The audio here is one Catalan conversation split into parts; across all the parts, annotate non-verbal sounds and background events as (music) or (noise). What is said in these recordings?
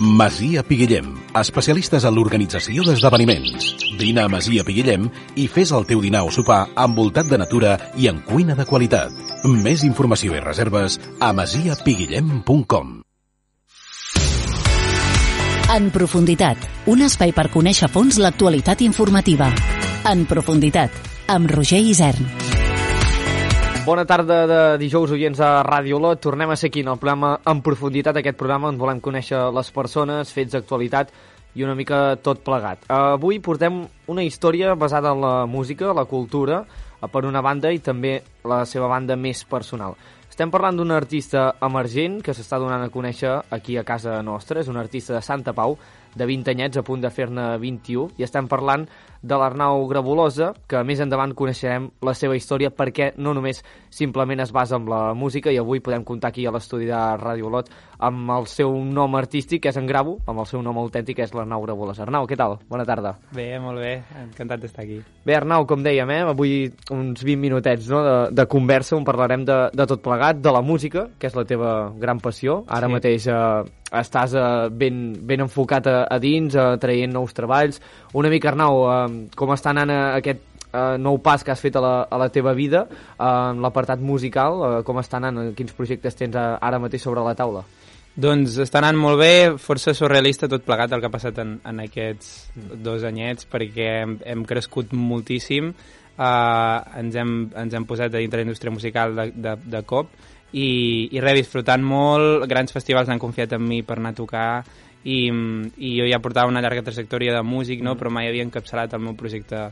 Masia Piguillem, especialistes en l'organització d'esdeveniments. Vine a Masia Piguillem i fes el teu dinar o sopar envoltat de natura i en cuina de qualitat. Més informació i reserves a masiapiguillem.com En profunditat, un espai per conèixer a fons l'actualitat informativa. En profunditat, amb Roger Isern. Bona tarda de dijous, oients a Ràdio Lot. Tornem a ser aquí en el programa En Profunditat, aquest programa on volem conèixer les persones, fets d'actualitat i una mica tot plegat. Avui portem una història basada en la música, la cultura, per una banda i també la seva banda més personal. Estem parlant d'un artista emergent que s'està donant a conèixer aquí a casa nostra. És un artista de Santa Pau, de 20 anyets, a punt de fer-ne 21, i estem parlant de l'Arnau Grabolosa, que més endavant coneixerem la seva història perquè no només simplement es basa en la música i avui podem comptar aquí a l'estudi de Ràdio Lot amb el seu nom artístic, que és en Gravo, amb el seu nom autèntic, que és l'Arnau Grabolosa. Arnau, què tal? Bona tarda. Bé, molt bé, encantat d'estar aquí. Bé, Arnau, com dèiem, eh, avui uns 20 minutets no, de, de conversa on parlarem de, de tot plegat, de la música, que és la teva gran passió. Ara sí. mateix eh, estàs eh, ben, ben enfocat a, a dins, eh, traient nous treballs. Una mica, Arnau, eh, com està anant eh, aquest eh, nou pas que has fet a la, a la teva vida eh, en l'apartat musical, eh, com està anant, quins projectes tens eh, ara mateix sobre la taula? Doncs està anant molt bé, força surrealista tot plegat el que ha passat en, en aquests dos anyets, perquè hem, hem crescut moltíssim, eh, ens, hem, ens hem posat a dintre la indústria musical de, de, de cop, i, i res, disfrutant molt, grans festivals han confiat en mi per anar a tocar i, i jo ja portava una llarga trajectòria de músic, no? però mai havia encapçalat el meu projecte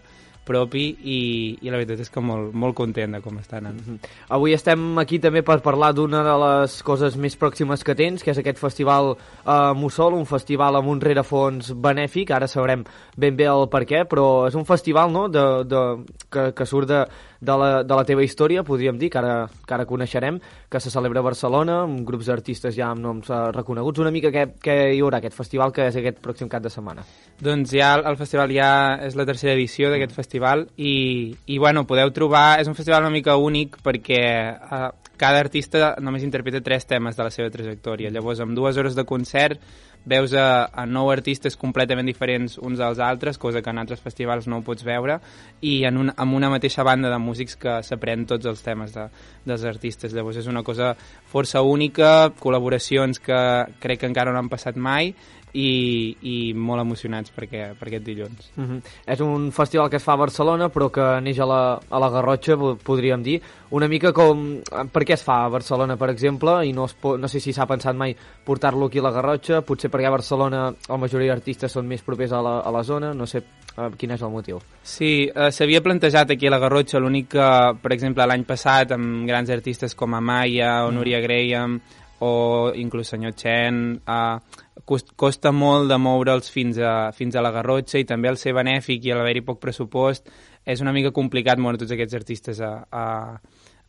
propi i, i la veritat és que molt, molt content de com està anant. Mm -hmm. Avui estem aquí també per parlar d'una de les coses més pròximes que tens, que és aquest festival eh, Mussol, un festival amb un rerefons benèfic, ara sabrem ben bé el per què, però és un festival no, de, de, que, que surt de, de la, de la teva història, podríem dir, que ara, que ara coneixerem, que se celebra a Barcelona, amb grups d'artistes ja amb noms uh, reconeguts. Una mica què, què hi haurà aquest festival, que és aquest pròxim cap de setmana? Doncs ja el, el festival ja és la tercera edició d'aquest mm. festival i, i bueno, podeu trobar... És un festival una mica únic perquè uh, cada artista només interpreta tres temes de la seva trajectòria. Llavors, amb dues hores de concert veus a, a nou artistes completament diferents uns dels altres, cosa que en altres festivals no ho pots veure, i en un, amb una mateixa banda de músics que s'aprèn tots els temes de, dels artistes. Llavors és una cosa força única, col·laboracions que crec que encara no han passat mai, i, i molt emocionats per, aquest, per aquest dilluns. Uh -huh. És un festival que es fa a Barcelona però que neix a la, a la Garrotxa, podríem dir. Una mica com... Per què es fa a Barcelona, per exemple, i no, es po... no sé si s'ha pensat mai portar-lo aquí a la Garrotxa, potser perquè a Barcelona la majoria d'artistes són més propers a la, a la zona, no sé uh, quin és el motiu. Sí, uh, s'havia plantejat aquí a la Garrotxa, l'únic que, per exemple, l'any passat, amb grans artistes com Amaya o mm. Núria Graham, o inclús senyor Chen, uh, costa molt de moure'ls fins a, fins a la Garrotxa i també el ser benèfic i l'haver-hi poc pressupost és una mica complicat moure tots aquests artistes a, a,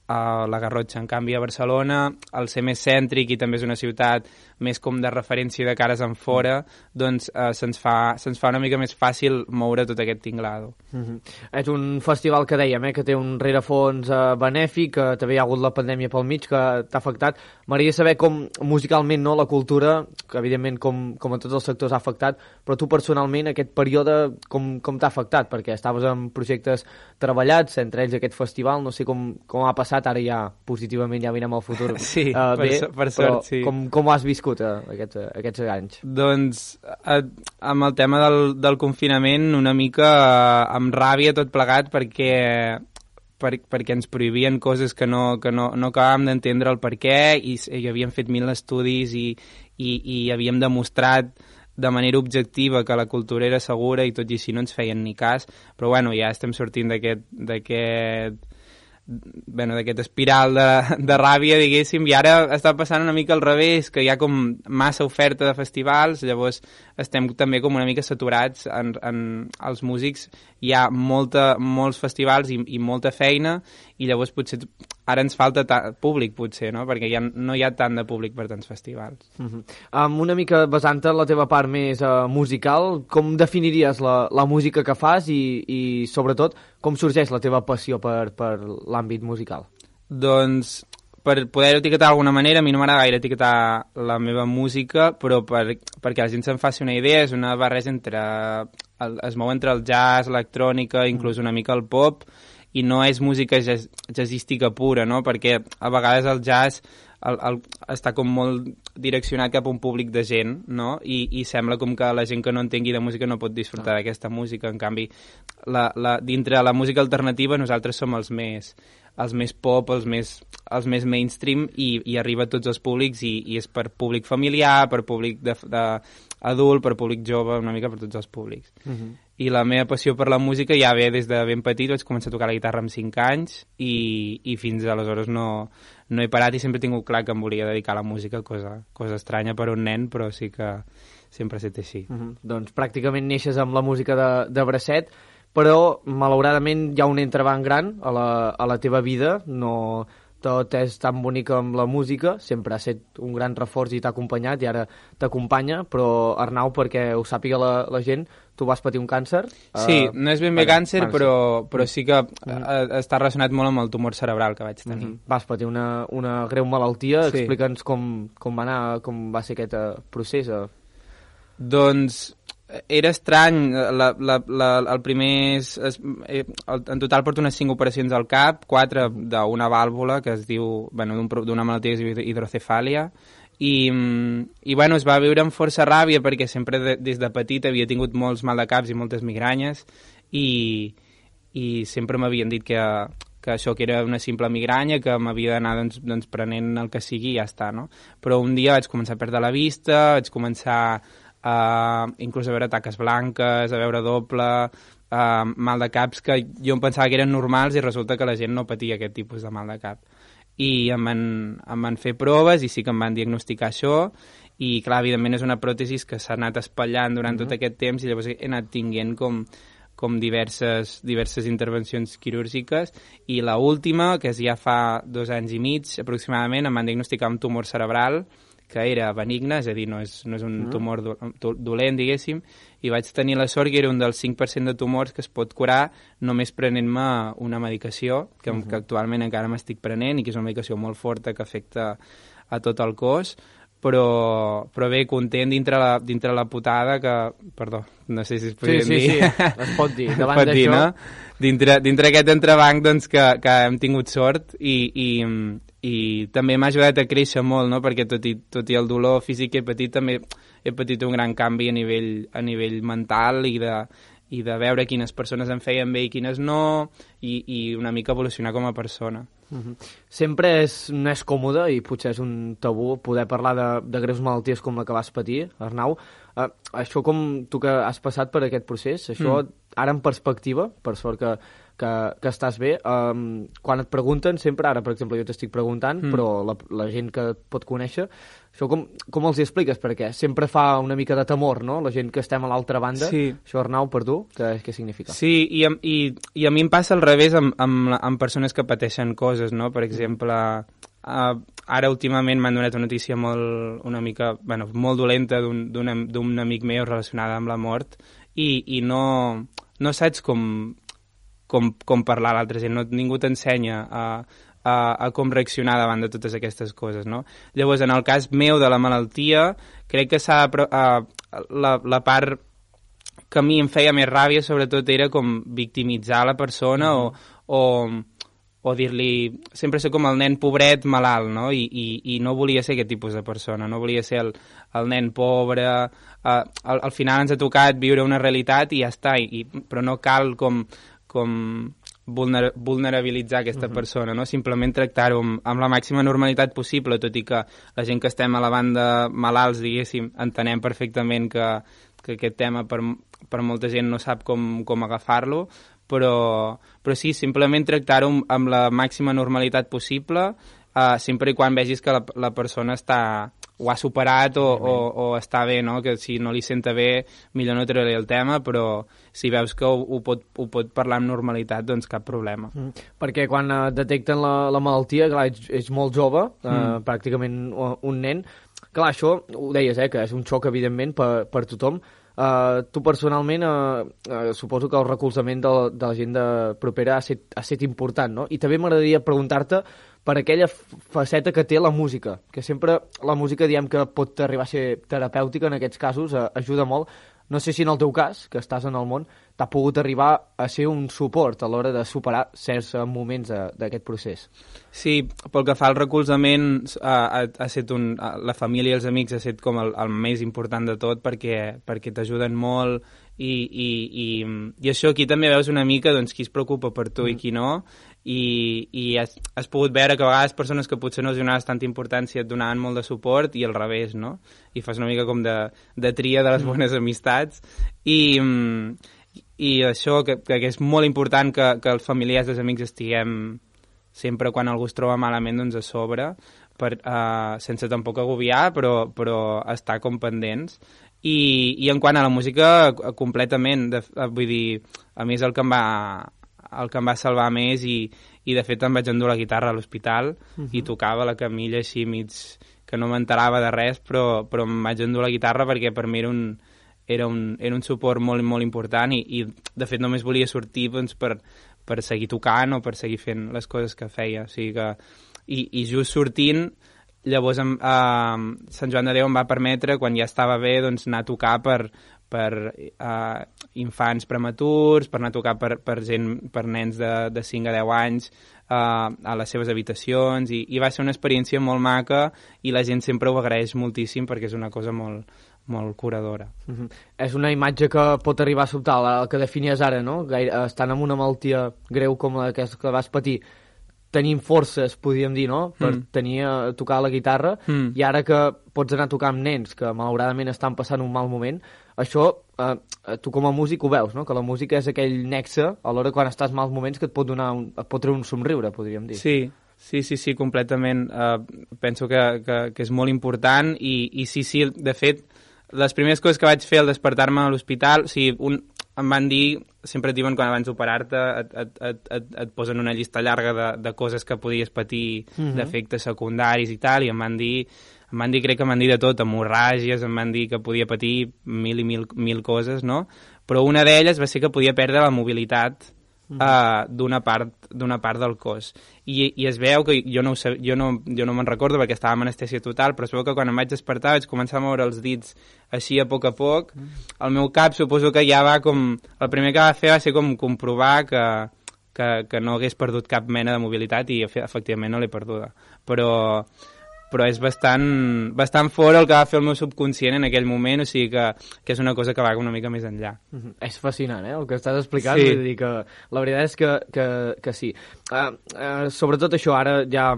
a la Garrotxa. En canvi, a Barcelona, al ser més cèntric i també és una ciutat més com de referència de cares en fora, doncs eh, se'ns fa, se fa una mica més fàcil moure tot aquest tinglado. Mm -hmm. És un festival que dèiem, eh, que té un rerefons eh, benèfic, que també hi ha hagut la pandèmia pel mig, que t'ha afectat. M'agradaria saber com musicalment no, la cultura, que evidentment com, com a tots els sectors ha afectat, però tu personalment aquest període com, com t'ha afectat? Perquè estaves en projectes treballats, entre ells aquest festival, no sé com, com ha passat, ara ja positivament ja venim al futur (laughs) sí, uh, bé, per, per sort, sí. com, com ho has viscut? viscut eh, aquests, aquests anys? Doncs eh, amb el tema del, del confinament una mica eh, amb ràbia tot plegat perquè per, perquè ens prohibien coses que no, que no, no acabàvem d'entendre el per què i, i havíem fet mil estudis i, i, i havíem demostrat de manera objectiva que la cultura era segura i tot i així no ens feien ni cas, però bueno, ja estem sortint d'aquest bueno, d'aquest espiral de, de ràbia, diguéssim, i ara està passant una mica al revés, que hi ha com massa oferta de festivals, llavors estem també com una mica saturats en, en els músics, hi ha molta, molts festivals i, i molta feina, i llavors potser ara ens falta públic, potser, no? perquè ja no hi ha tant de públic per tants festivals. Uh -huh. um, una mica basant la teva part més uh, musical, com definiries la, la música que fas i, i sobretot com sorgeix la teva passió per, per l'àmbit musical? Doncs per poder etiquetar d'alguna manera, a mi no m'agrada gaire etiquetar la meva música, però per, perquè la gent se'n faci una idea, és una barreja entre... El, es mou entre el jazz, l'electrònica, inclús una mica el pop, i no és música jazz, jazzística pura, no? perquè a vegades el jazz el, el, està com molt direccionat cap a un públic de gent, no? I, i sembla com que la gent que no entengui de música no pot disfrutar ah. d'aquesta música. En canvi, la, la, dintre la música alternativa nosaltres som els més, els més pop, els més, els més mainstream i, i arriba a tots els públics i, i és per públic familiar, per públic de, de adult, per públic jove, una mica per tots els públics. Uh mhm. -huh. I la meva passió per la música ja ve des de ben petit, vaig començar a tocar la guitarra amb 5 anys i, i fins aleshores no, no he parat i sempre he tingut clar que em volia dedicar a la música, cosa, cosa estranya per un nen, però sí que sempre ha estat així. Mhm. -huh. Doncs pràcticament neixes amb la música de, de bracet però malauradament hi ha un entrebanc gran a la, a la teva vida, no tot és tan bonic amb la música, sempre ha estat un gran reforç i t'ha acompanyat i ara t'acompanya, però Arnau, perquè ho sàpiga la, la gent, tu vas patir un càncer? Sí, uh, no és ben bé càncer, càncer, però, però sí que mm -hmm. està relacionat molt amb el tumor cerebral que vaig tenir. Mm -hmm. Vas patir una, una greu malaltia, sí. explica'ns com, com va anar, com va ser aquest uh, procés. Uh. Doncs era estrany, la, la, la, el primer... És, és, eh, en total porto unes 5 operacions al cap, 4 d'una vàlvula que es diu, bueno, d'una malaltia que es diu hidrocefàlia, i, i bueno, es va viure amb força ràbia perquè sempre de, des de petit havia tingut molts mal de caps i moltes migranyes i, i sempre m'havien dit que, que això que era una simple migranya, que m'havia d'anar doncs, doncs, prenent el que sigui i ja està, no? Però un dia vaig començar a perdre la vista, vaig començar uh, inclús a veure taques blanques, a veure doble, uh, mal de caps que jo em pensava que eren normals i resulta que la gent no patia aquest tipus de mal de cap. I em van, em van fer proves i sí que em van diagnosticar això i clar, evidentment és una pròtesi que s'ha anat espatllant durant mm -hmm. tot aquest temps i llavors he anat tinguent com, com diverses, diverses intervencions quirúrgiques i la última, que és ja fa dos anys i mig aproximadament, em van diagnosticar un tumor cerebral que era benigne, és a dir, no és, no és un mm. tumor do, dolent, diguéssim, i vaig tenir la sort que era un dels 5% de tumors que es pot curar només prenent-me una medicació, que, mm -hmm. que actualment encara m'estic prenent i que és una medicació molt forta que afecta a tot el cos, però, però bé, content dintre la, dintre la putada que... Perdó, no sé si es podria sí, sí, dir. Sí, sí, es pot dir. (laughs) Davant d'això... No? Dintre, dintre aquest entrebanc doncs, que, que hem tingut sort i, i, i també m'ha ajudat a créixer molt, no? perquè tot i, tot i el dolor físic que he patit, també he patit un gran canvi a nivell, a nivell mental i de, i de veure quines persones em feien bé i quines no, i, i una mica evolucionar com a persona. Mhm. -huh. Sempre és, no és còmode i potser és un tabú poder parlar de, de greus malalties com la que vas patir, Arnau. Uh, això com tu que has passat per aquest procés, això mm. ara en perspectiva, per sort que que, que estàs bé. Um, quan et pregunten, sempre, ara per exemple jo t'estic preguntant, mm. però la, la gent que et pot conèixer, això com, com els hi expliques? Perquè sempre fa una mica de temor, no? La gent que estem a l'altra banda. Sí. Això, Arnau, per tu, què, què significa? Sí, i, i, i a mi em passa al revés amb, amb, amb persones que pateixen coses, no? Per exemple, uh, ara últimament m'han donat una notícia molt, una mica, bueno, molt dolenta d'un amic meu relacionada amb la mort i, i no, no saps com, com, com parlar a l'altra gent, no, ningú t'ensenya a, a, a com reaccionar davant de totes aquestes coses, no? Llavors, en el cas meu de la malaltia, crec que s'ha de... la, la part que a mi em feia més ràbia, sobretot, era com victimitzar la persona mm o, o, o dir-li... Sempre ser com el nen pobret malalt, no? I, i, I no volia ser aquest tipus de persona, no volia ser el, el nen pobre... Uh, al, al final ens ha tocat viure una realitat i ja està, i, però no cal com com vulner vulnerabilitzar aquesta uh mhm. -huh. persona, no? simplement tractar-ho amb, amb la màxima normalitat possible, tot i que la gent que estem a la banda malalts, diguéssim, entenem perfectament que, que aquest tema per, per molta gent no sap com, com agafar-lo, però, però sí, simplement tractar-ho amb, amb la màxima normalitat possible, uh, sempre i quan vegis que la, la persona està, ho ha superat o, o, o està bé, no? que si no li senta bé millor no treure el tema, però si veus que ho, ho, pot, ho pot parlar amb normalitat, doncs cap problema. Mm. Perquè quan uh, detecten la, la malaltia, clar, ets, ets molt jove, uh, mm. pràcticament un nen, clar, això ho deies, eh, que és un xoc, evidentment, per, per tothom, Uh, tu personalment uh, uh, suposo que el recolzament de, de la gent de propera ha estat, ha estat important, no? I també m'agradaria preguntar-te per aquella faceta que té la música, que sempre la música diem que pot arribar a ser terapèutica en aquests casos, eh, ajuda molt. No sé si en el teu cas, que estàs en el món, t'ha pogut arribar a ser un suport a l'hora de superar certs eh, moments d'aquest procés. Sí, pel que fa al recolzament, ha, ha, ha set un, la família i els amics ha estat com el, el més important de tot perquè, perquè t'ajuden molt i, i, i, i això aquí també veus una mica doncs, qui es preocupa per tu mm. i qui no i, i has, has pogut veure que a vegades persones que potser no els donaves tanta importància et donaven molt de suport i al revés, no? I fas una mica com de, de tria de les mm. bones amistats i, i això, que, que és molt important que, que els familiars i els amics estiguem sempre quan algú es troba malament doncs a sobre per, uh, sense tampoc agobiar però, però estar com pendents i, i en quant a la música, completament, de, eh, vull dir, a mi és el que em va, el que em va salvar més i, i de fet em vaig endur la guitarra a l'hospital uh -huh. i tocava la camilla així mig que no m'enterava de res però, però em vaig endur la guitarra perquè per mi era un, era un, era un suport molt, molt important i, i de fet només volia sortir doncs, per, per seguir tocant o per seguir fent les coses que feia o sigui que, i, i just sortint Llavors, eh, Sant Joan de Déu em va permetre, quan ja estava bé, doncs, anar a tocar per, per eh, infants prematurs, per anar a tocar per, per, gent, per nens de, de 5 a 10 anys eh, a les seves habitacions i, i va ser una experiència molt maca i la gent sempre ho agraeix moltíssim perquè és una cosa molt, molt curadora. Uh -huh. És una imatge que pot arribar a sobtar, el que definies ara, no? Gaire, estant amb una malaltia greu com la que, que vas patir, tenim forces, podríem dir, no?, per mm. tenir a eh, tocar la guitarra, mm. i ara que pots anar a tocar amb nens que malauradament estan passant un mal moment, això, eh, eh, tu com a músic ho veus, no?, que la música és aquell nexe a l'hora quan estàs mals moments que et pot donar un, et pot treure un somriure, podríem dir. Sí, Sí, sí, sí, completament. Uh, penso que, que, que és molt important i, i sí, sí, de fet, les primeres coses que vaig fer al despertar-me a l'hospital, o sigui, un, em van dir, sempre et diuen quan abans d'operar-te et, et, et, et, et posen una llista llarga de, de coses que podies patir, uh mhm. -huh. d'efectes secundaris i tal, i em van dir, em van dir, crec que em van dir de tot, hemorràgies, em van dir que podia patir mil i mil, mil coses, no? Però una d'elles va ser que podia perdre la mobilitat uh, d'una part, part del cos. I, I es veu que jo no, ho, jo no, jo no me'n recordo perquè estava en anestèsia total, però es veu que quan em vaig despertar vaig començar a moure els dits així a poc a poc. El meu cap suposo que ja va com... El primer que va fer va ser com comprovar que, que, que no hagués perdut cap mena de mobilitat i efectivament no l'he perduda. Però però és bastant, bastant fora el que va fer el meu subconscient en aquell moment, o sigui que, que és una cosa que va una mica més enllà. Mm -hmm. És fascinant, eh, el que estàs explicant, sí. vull dir que la veritat és que, que, que sí. Uh, uh, sobretot això, ara ja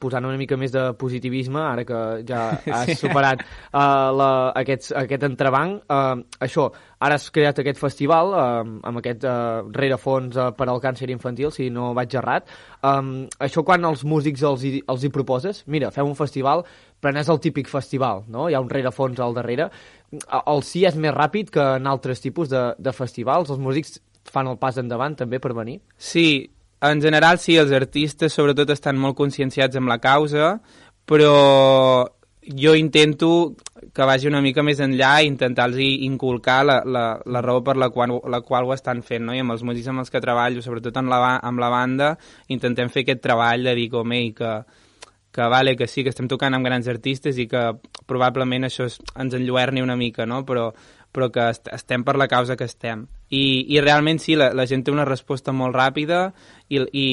posant una mica més de positivisme, ara que ja (laughs) has sí. superat uh, la, aquests, aquest entrebanc, uh, això, Ara has creat aquest festival eh, amb aquest eh, rerefons eh, per al càncer infantil, si no vaig errat. Um, això quan els músics els hi, els hi proposes, mira, fem un festival, però no és el típic festival, no? Hi ha un rerefons al darrere. El sí és més ràpid que en altres tipus de, de festivals. Els músics fan el pas endavant també per venir? Sí, en general sí, els artistes sobretot estan molt conscienciats amb la causa, però jo intento que vagi una mica més enllà i intentar-los inculcar la, la, la raó per la qual, la qual ho estan fent, no? I amb els músics amb els que treballo, sobretot amb la, amb la banda, intentem fer aquest treball de dir com, ei, que, que vale, que sí, que estem tocant amb grans artistes i que probablement això ens enlluerni una mica, no? Però, però que est estem per la causa que estem. I, i realment sí, la, la gent té una resposta molt ràpida i, i,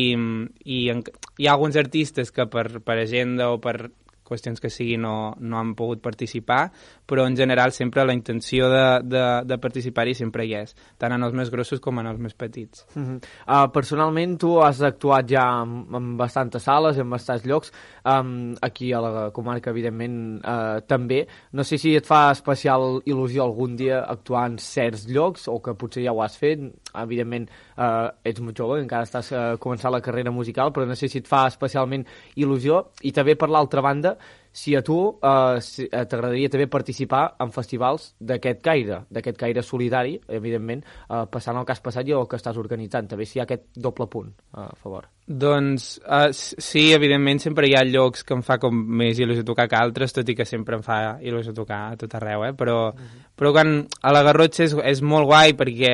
i en, hi ha alguns artistes que per, per agenda o per qüestions que sigui no, no han pogut participar, però en general sempre la intenció de, de, de participar-hi sempre hi és, tant en els més grossos com en els més petits. Uh -huh. uh, personalment, tu has actuat ja en, en bastantes sales, en bastants llocs, um, aquí a la comarca, evidentment, uh, també. No sé si et fa especial il·lusió algun dia actuar en certs llocs, o que potser ja ho has fet, evidentment uh, ets molt jove, encara estàs uh, començant la carrera musical, però no sé si et fa especialment il·lusió, i també per l'altra banda, si a tu eh, si, eh, t'agradaria també participar en festivals d'aquest caire, d'aquest caire solidari, evidentment, eh, passant el que has passat i el que estàs organitzant, també si hi ha aquest doble punt eh, a favor. Doncs uh, sí, evidentment sempre hi ha llocs que em fa com més il·lusió tocar que altres, tot i que sempre em fa il·lusió tocar a tot arreu, eh? però, uh -huh. però quan a la Garrotxa és, és molt guai perquè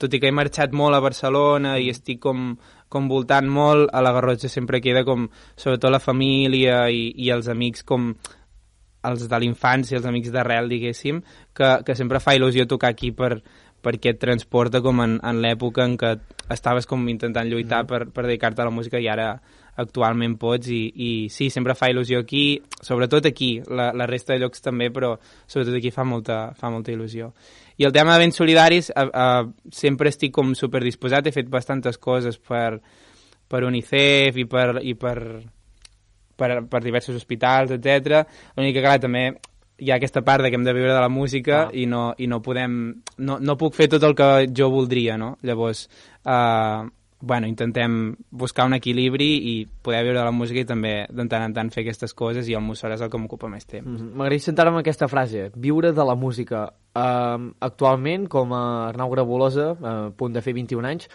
tot i que he marxat molt a Barcelona i estic com, com voltant molt, a la Garrotxa sempre queda com, sobretot la família i, i els amics com els de l'infància, els amics d'arrel, diguéssim, que, que sempre fa il·lusió tocar aquí per, perquè et transporta com en, en l'època en què estaves com intentant lluitar mm. per, per dedicar-te a la música i ara actualment pots i, i sí, sempre fa il·lusió aquí, sobretot aquí, la, la resta de llocs també, però sobretot aquí fa molta, fa molta il·lusió. I el tema de béns solidaris, eh, eh, sempre estic com superdisposat, he fet bastantes coses per, per UNICEF i per, i per, per, per diversos hospitals, etc. L'únic que, clar, també hi ha aquesta part de que hem de viure de la música ah. i, no, i no podem... No, no puc fer tot el que jo voldria, no? Llavors, eh, bueno, intentem buscar un equilibri i poder viure de la música i també de tant en tant fer aquestes coses i el Mussol és el que m'ocupa més temps. Mhm. M'agradaria sentar-me amb aquesta frase, viure de la música. Uh, actualment, com a Arnau Grabolosa, uh, a punt de fer 21 anys,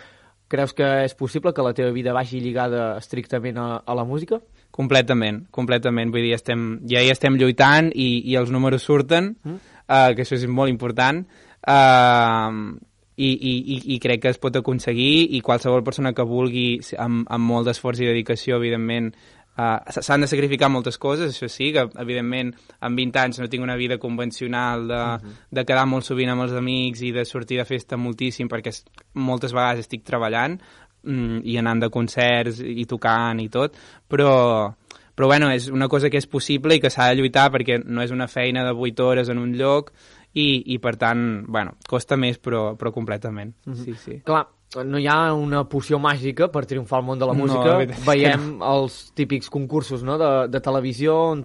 creus que és possible que la teva vida vagi lligada estrictament a, a la música? Completament, completament. Vull dir, estem, ja hi estem lluitant i, i els números surten, mm. uh, que això és molt important, uh, i, i, i crec que es pot aconseguir i qualsevol persona que vulgui, amb, amb molt d'esforç i dedicació, evidentment, Uh, s'han de sacrificar moltes coses, això sí, que evidentment amb 20 anys no tinc una vida convencional de, uh -huh. de quedar molt sovint amb els amics i de sortir de festa moltíssim perquè moltes vegades estic treballant, mm, i anant de concerts i tocant i tot, però, però bueno, és una cosa que és possible i que s'ha de lluitar perquè no és una feina de 8 hores en un lloc i, i per tant, bueno, costa més però, però completament. Mm -hmm. sí, sí. Clar, no hi ha una poció màgica per triomfar al món de la música. No, Veiem no. els típics concursos no, de, de televisió on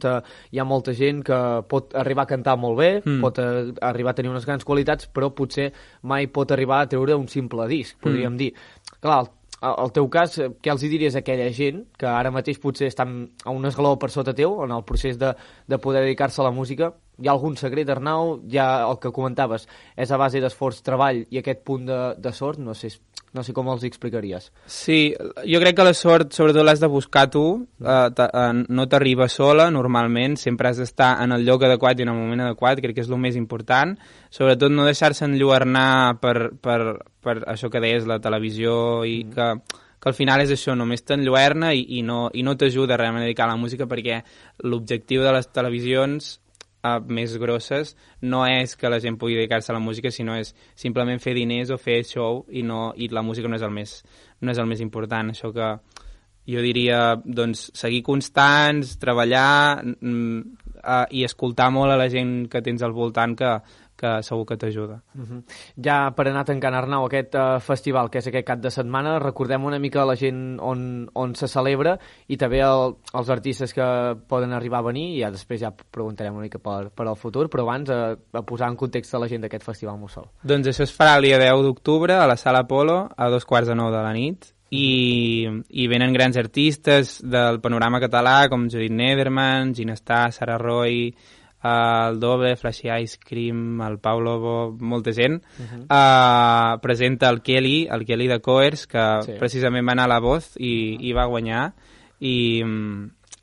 hi ha molta gent que pot arribar a cantar molt bé, mm. pot a, eh, arribar a tenir unes grans qualitats, però potser mai pot arribar a treure un simple disc, podríem mm. dir. Clar, el teu cas, eh, què els diries a aquella gent que ara mateix potser estan a un esglaó per sota teu en el procés de, de poder dedicar-se a la música? Hi ha algun secret, Arnau? Ja el que comentaves és a base d'esforç, treball i aquest punt de, de sort, no sé, no sé com els explicaries. Sí, jo crec que la sort sobretot l'has de buscar tu, eh, eh, no t'arriba sola normalment, sempre has d'estar en el lloc adequat i en el moment adequat, crec que és el més important, sobretot no deixar-se enlluernar per, per, per això que deies, la televisió i mm. que que al final és això, només t'enlluerna i, i no, i no t'ajuda realment a dedicar a la música perquè l'objectiu de les televisions uh, més grosses no és que la gent pugui dedicar-se a la música, sinó és simplement fer diners o fer show i, no, i la música no és el més, no és el més important. Això que jo diria, doncs, seguir constants, treballar uh, i escoltar molt a la gent que tens al voltant que, que segur que t'ajuda. Uh mhm. -huh. Ja per anar tancant, Arnau, aquest uh, festival, que és aquest cap de setmana, recordem una mica la gent on, on se celebra i també el, els artistes que poden arribar a venir, i ja després ja preguntarem una mica per, per al futur, però abans a, a posar en context a la gent d'aquest festival Mussol. Doncs això es farà el dia 10 d'octubre a la Sala Apolo a dos quarts de nou de la nit i, i venen grans artistes del panorama català com Judith Nederman, Ginestar, Sara Roy, el Doble, Flashy Ice Cream, el Pau Lobo, molta gent, uh -huh. uh, presenta el Kelly, el Kelly de Coers, que sí. precisament va anar a la voz i, uh -huh. i va guanyar. I,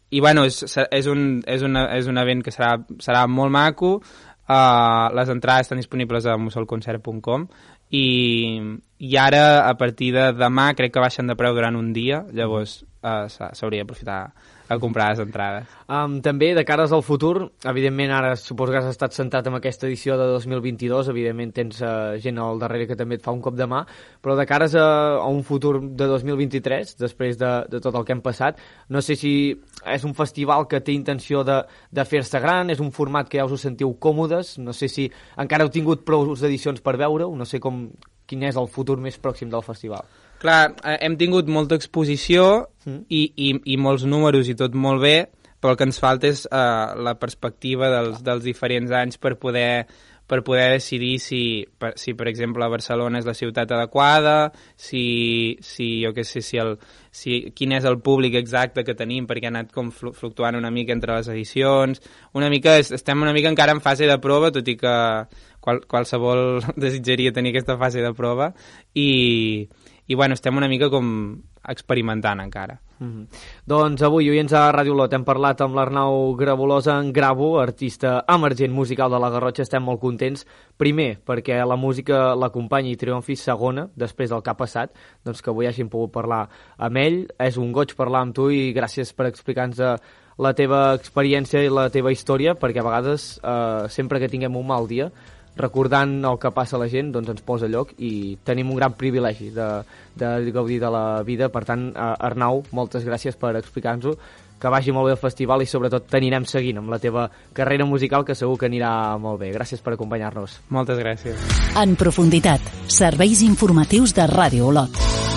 i bueno, és, és, un, és, una, és un event que serà, serà molt maco, uh, les entrades estan disponibles a mussolconcert.com i, i ara, a partir de demà, crec que baixen de preu durant un dia, llavors uh, s'hauria d'aprofitar a comprar les entrades. Um, també, de cares al futur, evidentment ara suposo que has estat centrat en aquesta edició de 2022, evidentment tens uh, gent al darrere que també et fa un cop de mà, però de cares a, a un futur de 2023, després de, de tot el que hem passat, no sé si és un festival que té intenció de, de fer-se gran, és un format que ja us ho sentiu còmodes, no sé si encara heu tingut prou edicions per veure-ho, no sé com, quin és el futur més pròxim del festival. Clar, eh, hem tingut molta exposició mm. i, i, i molts números i tot molt bé, però el que ens falta és uh, la perspectiva dels, dels diferents anys per poder per poder decidir si, per, si, per exemple, Barcelona és la ciutat adequada, si, si jo què sé, si el, si, quin és el públic exacte que tenim, perquè ha anat com fluctuant una mica entre les edicions, una mica, estem una mica encara en fase de prova, tot i que qual, qualsevol (laughs) desitjaria tenir aquesta fase de prova, i, i bueno, estem una mica com experimentant encara. Mm -hmm. Doncs avui, oients a Ràdio Lot, hem parlat amb l'Arnau Grabolosa en Gravo, artista emergent musical de la Garrotxa. Estem molt contents, primer, perquè la música l'acompanyi i triomfi, segona, després del que ha passat, doncs que avui hàgim pogut parlar amb ell. És un goig parlar amb tu i gràcies per explicar-nos eh, la teva experiència i la teva història, perquè a vegades, eh, sempre que tinguem un mal dia, recordant el que passa a la gent, doncs ens posa lloc i tenim un gran privilegi de, de gaudir de la vida. Per tant, eh, Arnau, moltes gràcies per explicar-nos-ho, que vagi molt bé el festival i sobretot t'anirem seguint amb la teva carrera musical que segur que anirà molt bé. Gràcies per acompanyar-nos. Moltes gràcies. En profunditat, serveis informatius de Ràdio Olot.